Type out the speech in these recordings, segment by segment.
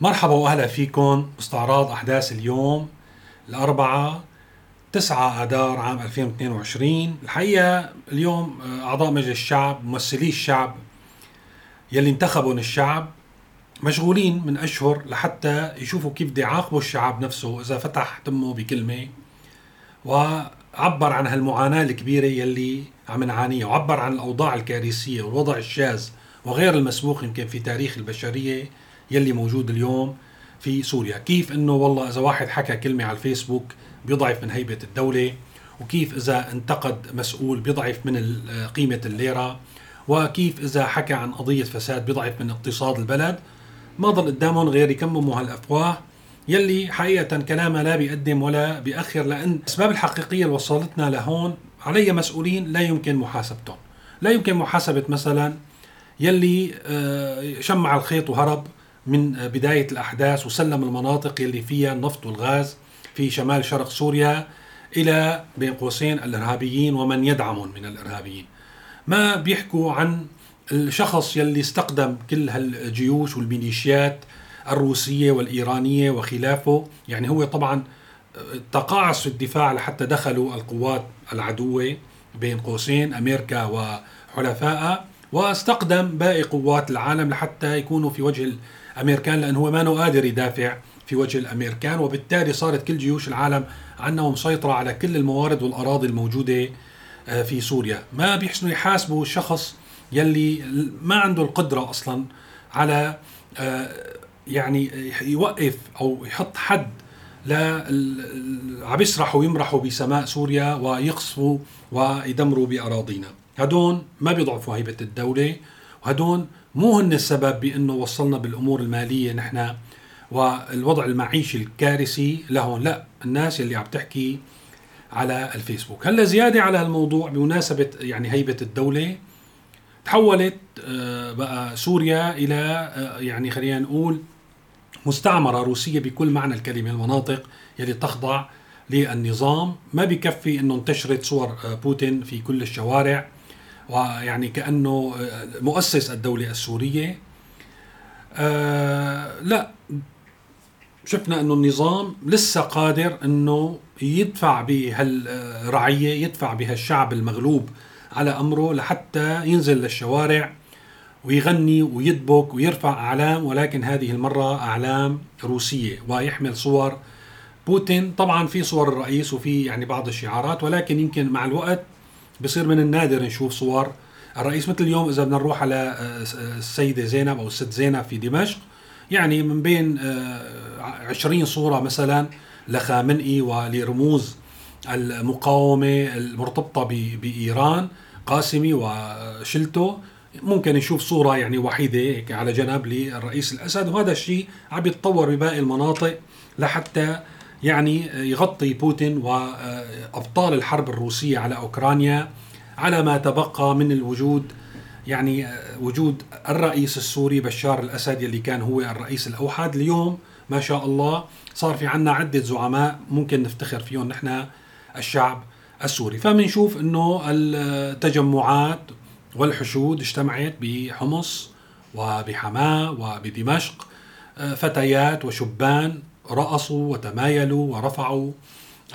مرحبا وأهلا فيكم باستعراض أحداث اليوم الأربعاء 9 آذار عام 2022 الحقيقة اليوم آه، أعضاء مجلس الشعب ممثلي الشعب يلي انتخبهم الشعب مشغولين من أشهر لحتى يشوفوا كيف بده يعاقبوا الشعب نفسه إذا فتح تمه بكلمة. وعبر عن هالمعاناة الكبيرة يلي عم نعانيها وعبر عن الأوضاع الكارثية والوضع الشاذ وغير المسبوق يمكن في تاريخ البشرية. يلي موجود اليوم في سوريا. كيف إنه والله إذا واحد حكى كلمة على الفيسبوك بيضعف من هيبة الدولة وكيف إذا انتقد مسؤول بيضعف من قيمة الليرة وكيف إذا حكى عن قضية فساد بيضعف من اقتصاد البلد ما ضل قدامهم غير يكمموا هالأفواه يلي حقيقة كلامها لا بيقدم ولا بيأخر لأن الأسباب الحقيقية اللي وصلتنا لهون علي مسؤولين لا يمكن محاسبتهم. لا يمكن محاسبة مثلا يلي آه، شمع الخيط وهرب من بداية الأحداث وسلم المناطق يلي فيها النفط والغاز في شمال شرق سوريا إلى بين قوسين الإرهابيين ومن يدعمهم من الإرهابيين. ما بيحكوا عن الشخص يلي استقدم كل هالجيوش والميليشيات الروسية والإيرانية وخلافه. يعني هو طبعا تقاعس في الدفاع لحتى دخلوا القوات العدوة بين قوسين أمريكا وحلفائها واستقدم باقي قوات العالم لحتى يكونوا في وجه الأمريكان لأنه هو ما قادر يدافع في وجه الأمريكان وبالتالي صارت كل جيوش العالم عندها مسيطره على كل الموارد والأراضي الموجودة آه، في سوريا. ما بيحسنوا يحاسبوا الشخص يلي ما عنده القدرة أصلا على آه، يعني يوقف أو يحط حد لا عم يسرحوا ويمرحوا بسماء سوريا ويقصفوا ويدمروا بأراضينا. هدول ما بيضعفوا هيبة الدولة وهدول مو هن السبب بأنه وصلنا بالأمور المالية نحن والوضع المعيشي الكارثي لهون لا الناس اللي عم تحكي على الفيسبوك. هلا زيادة على هالموضوع بمناسبة يعني هيبة الدولة تحولت آه، بقى سوريا إلى آه، يعني خلينا نقول مستعمرة روسية بكل معنى الكلمة المناطق يلي تخضع للنظام. ما بكفي إنه انتشرت صور آه، بوتين في كل الشوارع. ويعني كأنه مؤسس الدولة السورية. آه لا شفنا إنه النظام لسه قادر إنه يدفع بهالرعية يدفع بهالشعب المغلوب على أمره لحتى ينزل للشوارع ويغني ويدبك ويرفع أعلام. ولكن هذه المرة أعلام روسية ويحمل صور بوتين. طبعا في صور الرئيس وفي يعني بعض الشعارات ولكن يمكن مع الوقت بصير من النادر نشوف صور. الرئيس مثل اليوم إذا بدنا نروح على آه، السيدة زينب أو الست زينب في دمشق يعني من بين 20 آه، صورة مثلا لخامنئي ولرموز المقاومة المرتبطة بإيران قاسمي وشلته ممكن نشوف صورة يعني وحيدة هيك على جنب للرئيس الأسد. وهذا الشيء عم يتطور بباقي المناطق لحتى يعني يغطي بوتين وأبطال الحرب الروسية على أوكرانيا على ما تبقى من الوجود يعني وجود الرئيس السوري بشار الأسد يلي كان هو الرئيس الأوحد. اليوم ما شاء الله صار في عنا عدة زعماء ممكن نفتخر فيهم نحن الشعب السوري. فبنشوف إنه التجمعات والحشود اجتمعت بحمص وبحماة وبدمشق فتيات وشبان رقصوا وتمايلوا ورفعوا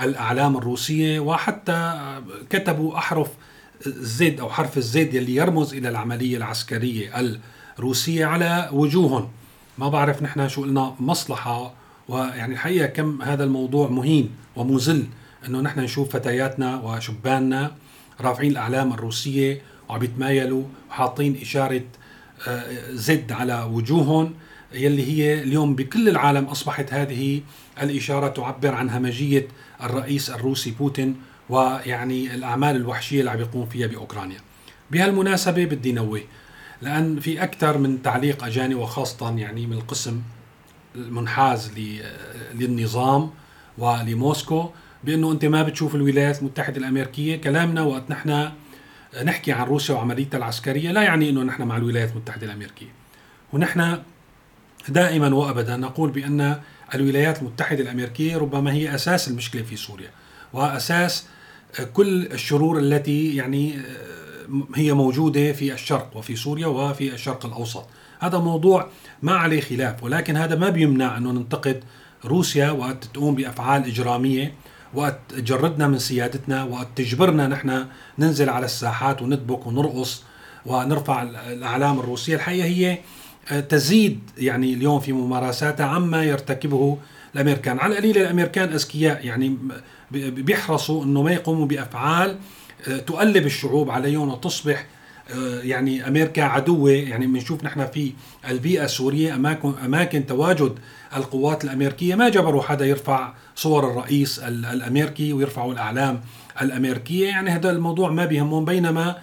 الأعلام الروسية وحتى كتبوا أحرف الزد أو حرف الزد يلي يرمز إلى العملية العسكرية الروسية على وجوههم. ما بعرف نحن شو قلنا مصلحة ويعني الحقيقة كم هذا الموضوع مهين ومذل إنه نحن نشوف فتياتنا وشباننا رافعين الأعلام الروسية وعم يتمايلوا وحاطين إشارة آه، زد على وجوههم. يلي هي اليوم بكل العالم أصبحت هذه الإشارة تعبر عن همجية الرئيس الروسي بوتين ويعني الأعمال الوحشية اللي عم يقوم فيها بأوكرانيا. بهالمناسبة بدي نوه لأن في أكثر من تعليق أجاني وخاصة يعني من القسم المنحاز للنظام ولموسكو بأنه أنت ما بتشوف الولايات المتحدة الأمريكية كلامنا وقت نحن نحكي عن روسيا وعمليتها العسكرية لا يعني إنه نحن مع الولايات المتحدة الأمريكية ونحن دائما وابدا نقول بأن الولايات المتحدة الأمريكية ربما هي أساس المشكلة في سوريا وأساس كل الشرور التي يعني هي موجودة في الشرق وفي سوريا وفي الشرق الأوسط. هذا موضوع ما عليه خلاف ولكن هذا ما بيمنع أنه ننتقد روسيا وقت تقوم بأفعال إجرامية وقت تجردنا من سيادتنا وقت تجبرنا نحن ننزل على الساحات وندبك ونرقص ونرفع الأعلام الروسية. الحقيقة هي آه، تزيد يعني اليوم في ممارساتها عما يرتكبه الأمريكان. على القليل الأمريكان أذكياء يعني بيحرصوا إنه ما يقوموا بأفعال آه، تؤلب الشعوب عليهم وتصبح آه، يعني أمريكا عدوة. يعني بنشوف نحن في البيئة السورية أماكن أماكن تواجد القوات الأمريكية. ما جبروا حدا يرفع صور الرئيس الأمريكي ويرفعوا الأعلام الأمريكية. يعني هذا الموضوع ما بيهمهم بينما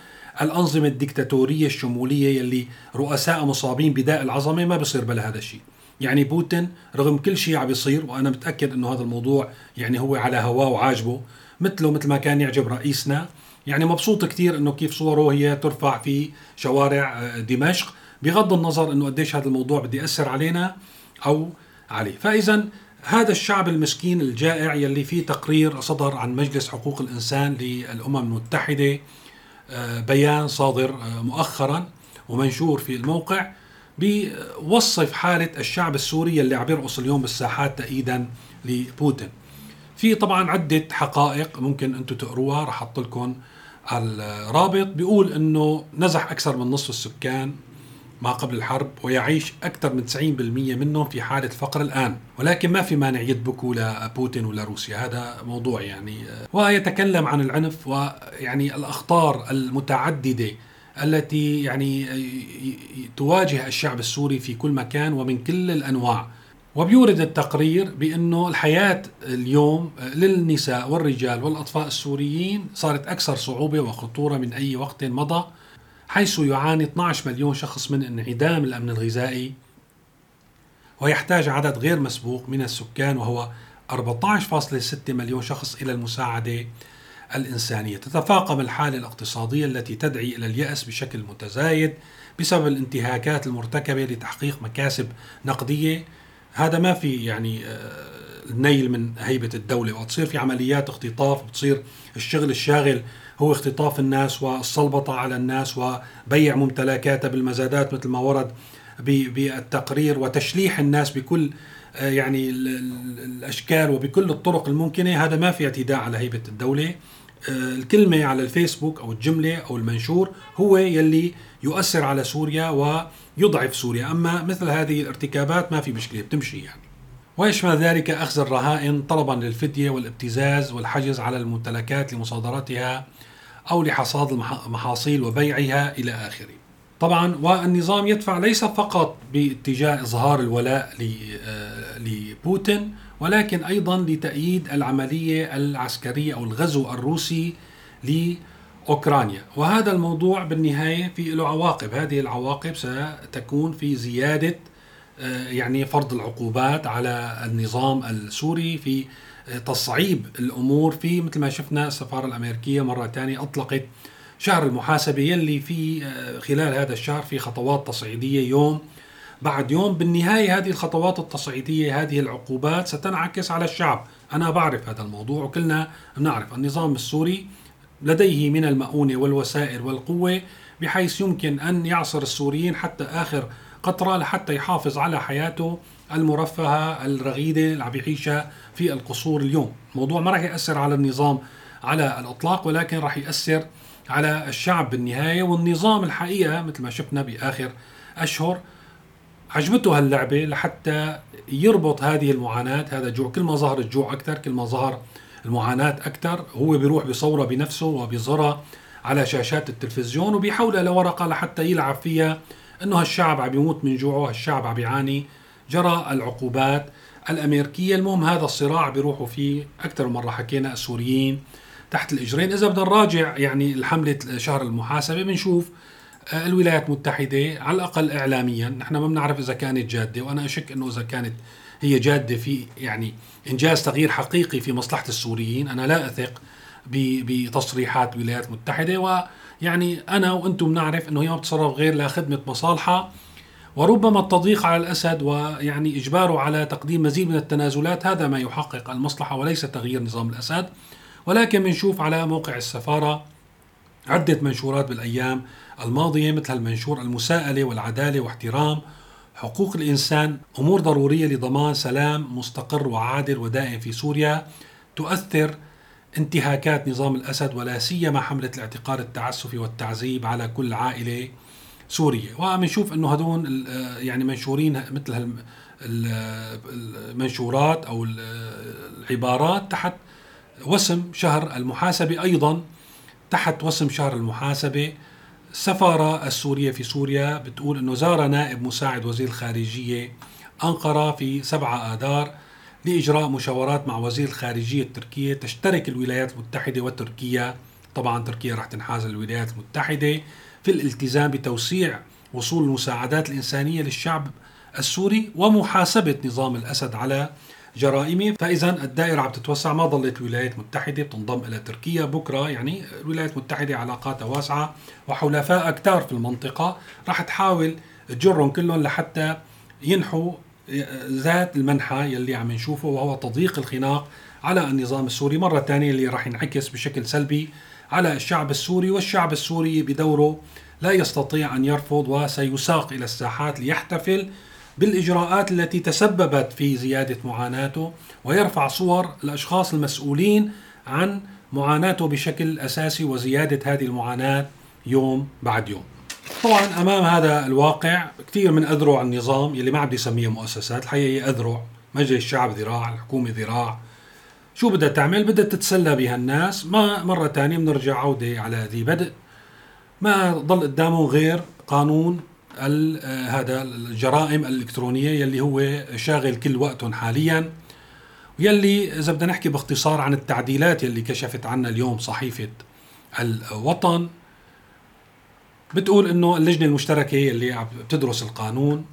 الأنظمة الدكتاتورية الشمولية يلي رؤساء مصابين بداء العظمة ما بصير بلا هذا الشيء. يعني بوتين رغم كل شيء عم بيصير وأنا متأكد إنه هذا الموضوع يعني هو على هواه وعاجبه مثله مثل ما كان يعجب رئيسنا. يعني مبسوط كثير إنه كيف صوره هي ترفع في شوارع آه، دمشق بغض النظر إنه قديش هذا الموضوع بده ياثر علينا أو عليه. فإذا هذا الشعب المسكين الجائع يلي فيه تقرير صدر عن مجلس حقوق الإنسان للأمم المتحدة آه، بيان صادر آه، مؤخرا ومنشور في الموقع بيوصف حالة الشعب السوري اللي عم يرقص اليوم بالساحات تأييدا لبوتين. في طبعا عدة حقائق ممكن أنتم تقروها رح أحط لكم الرابط. بيقول إنه نزح أكثر من نصف السكان ما قبل الحرب ويعيش أكثر من 90% منهم في حالة فقر الآن. ولكن ما في مانع يدبكوا لبوتين ولا روسيا. هذا موضوع يعني ويتكلم عن العنف ويعني الأخطار المتعددة التي يعني تواجه الشعب السوري في كل مكان ومن كل الأنواع. وبيورد التقرير بأنه الحياة اليوم للنساء والرجال والأطفال السوريين صارت أكثر صعوبة وخطورة من أي وقت مضى. حيث يعاني 12 مليون شخص من انعدام الأمن الغذائي ويحتاج عدد غير مسبوق من السكان وهو 14.6 مليون شخص إلى المساعدة الإنسانية. تتفاقم الحالة الاقتصادية التي تدعي إلى اليأس بشكل متزايد بسبب الانتهاكات المرتكبة لتحقيق مكاسب نقدية. هذا ما في يعني آه، النيل من هيبة الدولة وتصير في عمليات اختطاف وتصير الشغل الشاغل هو اختطاف الناس والسلبطة على الناس وبيع ممتلكاتها بالمزادات مثل ما ورد بالتقرير وتشليح الناس بكل آه، يعني الأشكال وبكل الطرق الممكنة. هذا ما في اعتداء على هيبة الدولة. آه، الكلمة على الفيسبوك أو الجملة أو المنشور هو يلي يؤثر على سوريا ويضعف سوريا. أما مثل هذه الارتكابات ما في مشكلة بتمشي يعني. ويشمل ذلك أخذ الرهائن طلبا للفدية والابتزاز والحجز على الممتلكات لمصادرتها أو لحصاد المحاصيل وبيعها إلى آخره. طبعا والنظام يدفع ليس فقط باتجاه إظهار الولاء آه، لبوتين ولكن أيضا لتأييد العملية العسكرية أو الغزو الروسي لأوكرانيا، وهذا الموضوع بالنهاية في له عواقب، هذه العواقب ستكون في زيادة آه، يعني فرض العقوبات على النظام السوري في تصعيب الأمور في مثل ما شفنا السفارة الأمريكية مرة ثانية أطلقت شهر المحاسبه يلي في آه، خلال هذا الشهر في خطوات تصعيدية يوم. بعد يوم بالنهاية هذه الخطوات التصعيدية هذه العقوبات ستنعكس على الشعب. أنا بعرف هذا الموضوع وكلنا بنعرف. النظام السوري لديه من المؤونة والوسائل والقوة بحيث يمكن أن يعصر السوريين حتى آخر قطرة لحتى يحافظ على حياته المرفهة الرغيدة اللي عم يعيشها في القصور اليوم. الموضوع ما راح يأثر على النظام على الإطلاق ولكن راح يأثر على الشعب بالنهاية. والنظام الحقيقة مثل ما شفنا بآخر أشهر عجبته هاللعبة لحتى يربط هذه المعاناة هذا جوع. كل ما ظهر الجوع أكثر كل ما ظهر المعاناة أكثر هو بيروح بصورة بنفسه وبيظهرها على شاشات التلفزيون وبيحولها لورقة لحتى يلعب فيها إنه هالشعب عم يموت من جوعه هالشعب عم يعاني. جرى العقوبات. الأمريكية المهم هذا الصراع بيروحوا فيه أكثر مرة. حكينا السوريين تحت الإجرين. إذا بدنا نراجع يعني الحملة شهر المحاسبة بنشوف الولايات المتحدة على الأقل إعلاميا. نحن ما بنعرف إذا كانت جادة وأنا أشك أنه إذا كانت هي جادة في يعني إنجاز تغيير حقيقي في مصلحة السوريين. أنا لا أثق بتصريحات الولايات المتحدة ويعني أنا وأنتم بنعرف أنه هي ما بتصرف غير لخدمة مصالحها وربما التضييق على الأسد ويعني إجباره على تقديم مزيد من التنازلات هذا ما يحقق المصلحة وليس تغيير نظام الأسد. ولكن بنشوف على موقع السفارة عدة منشورات بالأيام الماضية مثل المنشور المساءلة والعدالة واحترام حقوق الإنسان أمور ضرورية لضمان سلام مستقر وعادل ودائم في سوريا تؤثر انتهاكات نظام الأسد ولا سيما حملة الاعتقال التعسفي والتعذيب على كل عائلة سورية. وبنشوف أنه هدول يعني منشورين مثل المنشورات أو العبارات تحت وسم شهر المحاسبة. أيضا تحت وسم شهر المحاسبة السفارة السورية في سوريا بتقول أنه زار نائب مساعد وزير الخارجية أنقرة في 7 آذار لإجراء مشاورات مع وزير الخارجية التركية تشترك الولايات المتحدة وتركيا. طبعا تركيا رح تنحاز للولايات المتحدة في الالتزام بتوسيع وصول المساعدات الإنسانية للشعب السوري ومحاسبة نظام الأسد على جرائمه. فاذا الدائرة عم تتوسع ما ضلت الولايات المتحدة بتنضم إلى تركيا بكرة. يعني الولايات المتحدة علاقاتها واسعة وحلفاء كتار في المنطقة. رح تحاول تجرهم كلهم لحتى ينحوا ذات المنحى يلي عم نشوفه وهو تضييق الخناق على النظام السوري مرة ثانية اللي راح ينعكس بشكل سلبي على الشعب السوري والشعب السوري بدوره لا يستطيع أن يرفض وسيساق إلى الساحات ليحتفل بالإجراءات التي تسببت في زيادة معاناته ويرفع صور الأشخاص المسؤولين عن معاناته بشكل أساسي وزيادة هذه المعاناة يوم بعد يوم. طبعا أمام هذا الواقع كثير من أذرع النظام يلي ما عم يسميها مؤسسات الحقيقة هي أذرع. مجلس الشعب ذراع الحكومة ذراع. شو بدها تعمل؟ بدها تتسلى بها الناس. ما مرة ثانية بنرجع عودة على ذي بدء. ما ضل قدامهم غير قانون هذا الجرائم الإلكترونية يلي هو شاغل كل وقتهم حاليا. يلي إذا بدنا نحكي باختصار عن التعديلات يلي كشفت عنا اليوم صحيفة الوطن بتقول إنه اللجنة المشتركة يلي عم بتدرس القانون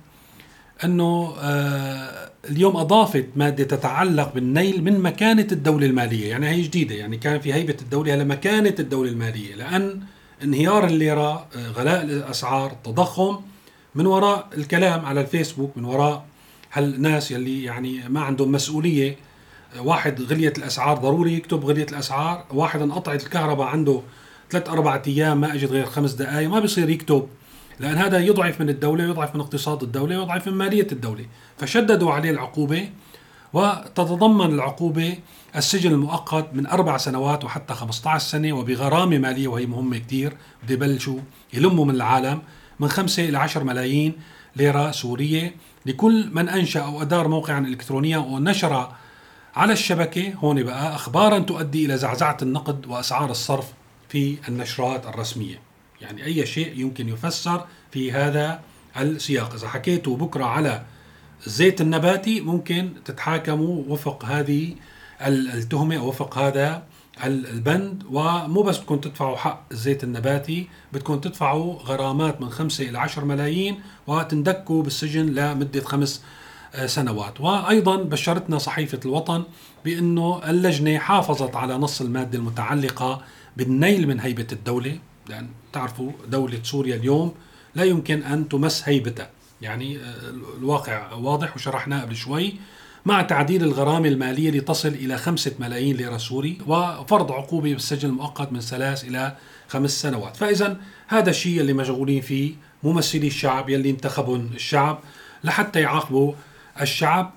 إنه آه اليوم أضافت مادة تتعلق بالنيل من مكانة الدولة المالية، يعني هي جديدة يعني كان في هيبة الدولة هلا مكانة الدولة المالية لأن انهيار الليره، آه، غلاء الأسعار، التضخم من وراء الكلام على الفيسبوك من وراء هالناس يلي يعني ما عندهم مسؤولية واحد غليت الأسعار ضروري يكتب غليت الأسعار واحد انقطعت الكهرباء عنده ثلاث أربع أيام ما اجت غير خمس دقائق ما بيصير يكتب. لأن هذا يضعف من الدولة يضعف من اقتصاد الدولة يضعف من مالية الدولة. فشددوا عليه العقوبة وتتضمن العقوبة السجن المؤقت من أربع سنوات وحتى 15 سنة وبغرامة مالية وهي مهمة كتير. بده يبلشوا يلموا من العالم من 5 إلى 10 ملايين ليرة سورية لكل من أنشأ أو أدار موقعا إلكترونيا ونشر على الشبكة. هون بقى أخبارا تؤدي إلى زعزعة النقد وأسعار الصرف في النشرات الرسمية. يعني أي شيء يمكن يفسر في هذا السياق. إذا حكيتوا بكرة على الزيت النباتي ممكن تتحاكموا وفق هذه التهمة أو وفق هذا البند. ومو بس بدكم تدفعوا حق الزيت النباتي بدكم تدفعوا غرامات من 5 إلى 10 ملايين وتندكوا بالسجن لمدة خمس آه، سنوات. وأيضا بشرتنا صحيفة الوطن بأنه اللجنة حافظت على نص المادة المتعلقة بالنيل من هيبة الدولة لأن تعرفوا دولة سوريا اليوم لا يمكن أن تمس هيبتها. يعني آه، الواقع واضح وشرحناه قبل شوي. مع تعديل الغرامة المالية لتصل إلى خمسة ملايين ليرة سوري وفرض عقوبة بالسجن المؤقت من ثلاث إلى خمس سنوات. فإذا هذا الشيء اللي مشغولين فيه ممثلي الشعب يلي انتخبهم الشعب لحتى يعاقبوا الشعب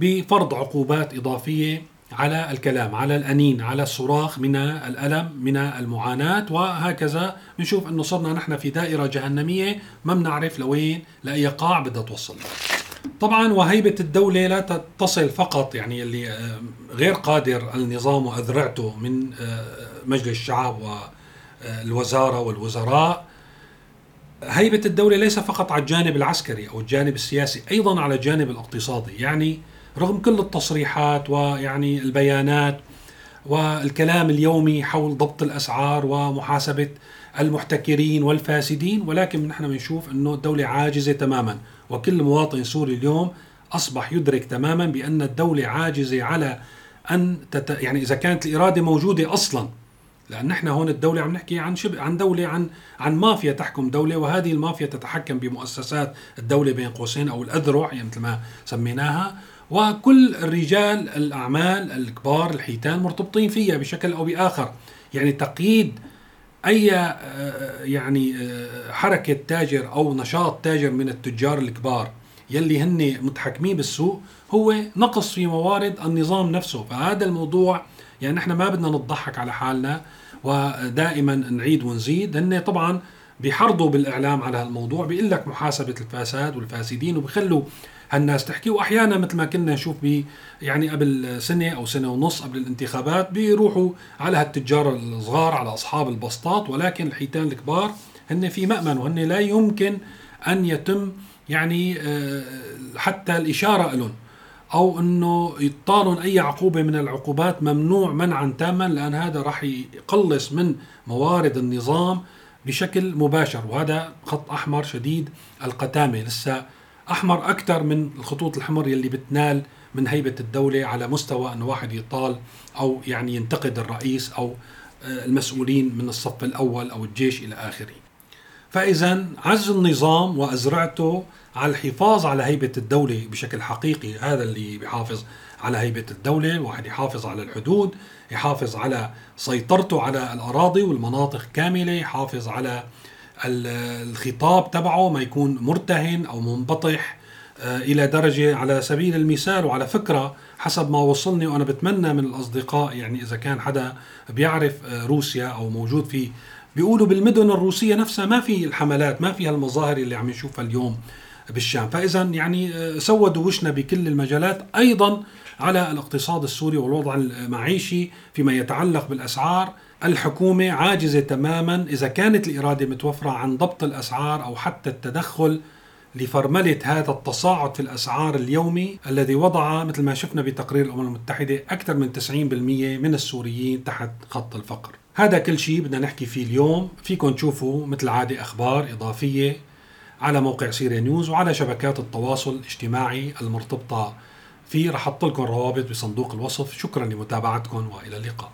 بفرض عقوبات إضافية على الكلام على الأنين على الصراخ من الألم من المعاناة وهكذا بنشوف أنه صرنا نحن في دائرة جهنمية. ما بنعرف لوين لأي قاع بدها توصلنا طبعا وهيبة الدولة لا تصل فقط يعني اللي آه، غير قادر النظام وأذرعته من آه، مجلس الشعب والوزارة والوزراء. هيبة الدولة ليس فقط على الجانب العسكري أو الجانب السياسي أيضا على الجانب الاقتصادي. يعني رغم كل التصريحات ويعني البيانات والكلام اليومي حول ضبط الأسعار ومحاسبة المحتكرين والفاسدين ولكن نحن بنشوف أنه الدولة عاجزة تماما وكل مواطن سوري اليوم أصبح يدرك تماما بأن الدولة عاجزة على أن تت... يعني إذا كانت الإرادة موجودة أصلا. لأن نحن هون الدولة عم نحكي عن شبه عن دولة عن عن مافيا تحكم دولة وهذه المافيا تتحكم بمؤسسات الدولة بين قوسين أو الأذرع يعني مثل ما سميناها. وكل الرجال الأعمال الكبار الحيتان مرتبطين فيها بشكل أو بآخر. يعني تقييد أي آه، يعني آه، حركة تاجر أو نشاط تاجر من التجار الكبار يلي هن متحكمين بالسوق هو نقص في موارد النظام نفسه. فهذا الموضوع يعني نحن ما بدنا نضحك على حالنا ودائما نعيد ونزيد. هن طبعا بيحرضوا بالإعلام على هالموضوع بيقول لك محاسبة الفساد والفاسدين وبخلوا هالناس تحكي. وأحيانا مثل ما كنا نشوف ب يعني قبل سنة أو سنة ونص قبل الانتخابات بيروحوا على هالتجار الصغار على أصحاب البسطات ولكن الحيتان الكبار هن في مأمن وهن لا يمكن أن يتم يعني آه، حتى الإشارة لهم أو إنه يطالون أي عقوبة من العقوبات ممنوع منعا تاما لأن هذا راح يقلص من موارد النظام بشكل مباشر. وهذا خط أحمر شديد القتامة. لسه أحمر أكثر من الخطوط الحمر يلي بتنال من هيبة الدولة على مستوى انه واحد يطال أو يعني ينتقد الرئيس أو آه، المسؤولين من الصف الأول أو الجيش إلى آخره. فإذا عز النظام وأزرعته على الحفاظ على هيبة الدولة بشكل حقيقي هذا اللي بيحافظ على هيبة الدولة، الواحد يحافظ على الحدود، يحافظ على سيطرته على الأراضي والمناطق كاملة، يحافظ على الخطاب تبعه ما يكون مرتهن أو منبطح آه، إلى درجة على سبيل المثال وعلى فكرة حسب ما وصلني وأنا بتمنى من الأصدقاء يعني إذا كان حدا بيعرف آه، روسيا أو موجود في بيقولوا بالمدن الروسية نفسها ما في الحملات ما في هالمظاهر اللي عم نشوفها اليوم. بالشام. فإذا يعني آه، سودوا وشنا بكل المجالات أيضا على الاقتصاد السوري والوضع المعيشي فيما يتعلق بالأسعار. الحكومة عاجزة تماما إذا كانت الإرادة متوفرة عن ضبط الأسعار أو حتى التدخل لفرملة هذا التصاعد في الأسعار اليومي الذي وضع مثل ما شفنا بتقرير الأمم المتحدة أكثر من 90% من السوريين تحت خط الفقر. هذا كل شيء بدنا نحكي فيه اليوم، فيكم تشوفوا مثل عادة أخبار إضافية على موقع سيريا نيوز وعلى شبكات التواصل الاجتماعي المرتبطة فيه رح أحط لكم روابط بصندوق الوصف، شكرا لمتابعتكم وإلى اللقاء.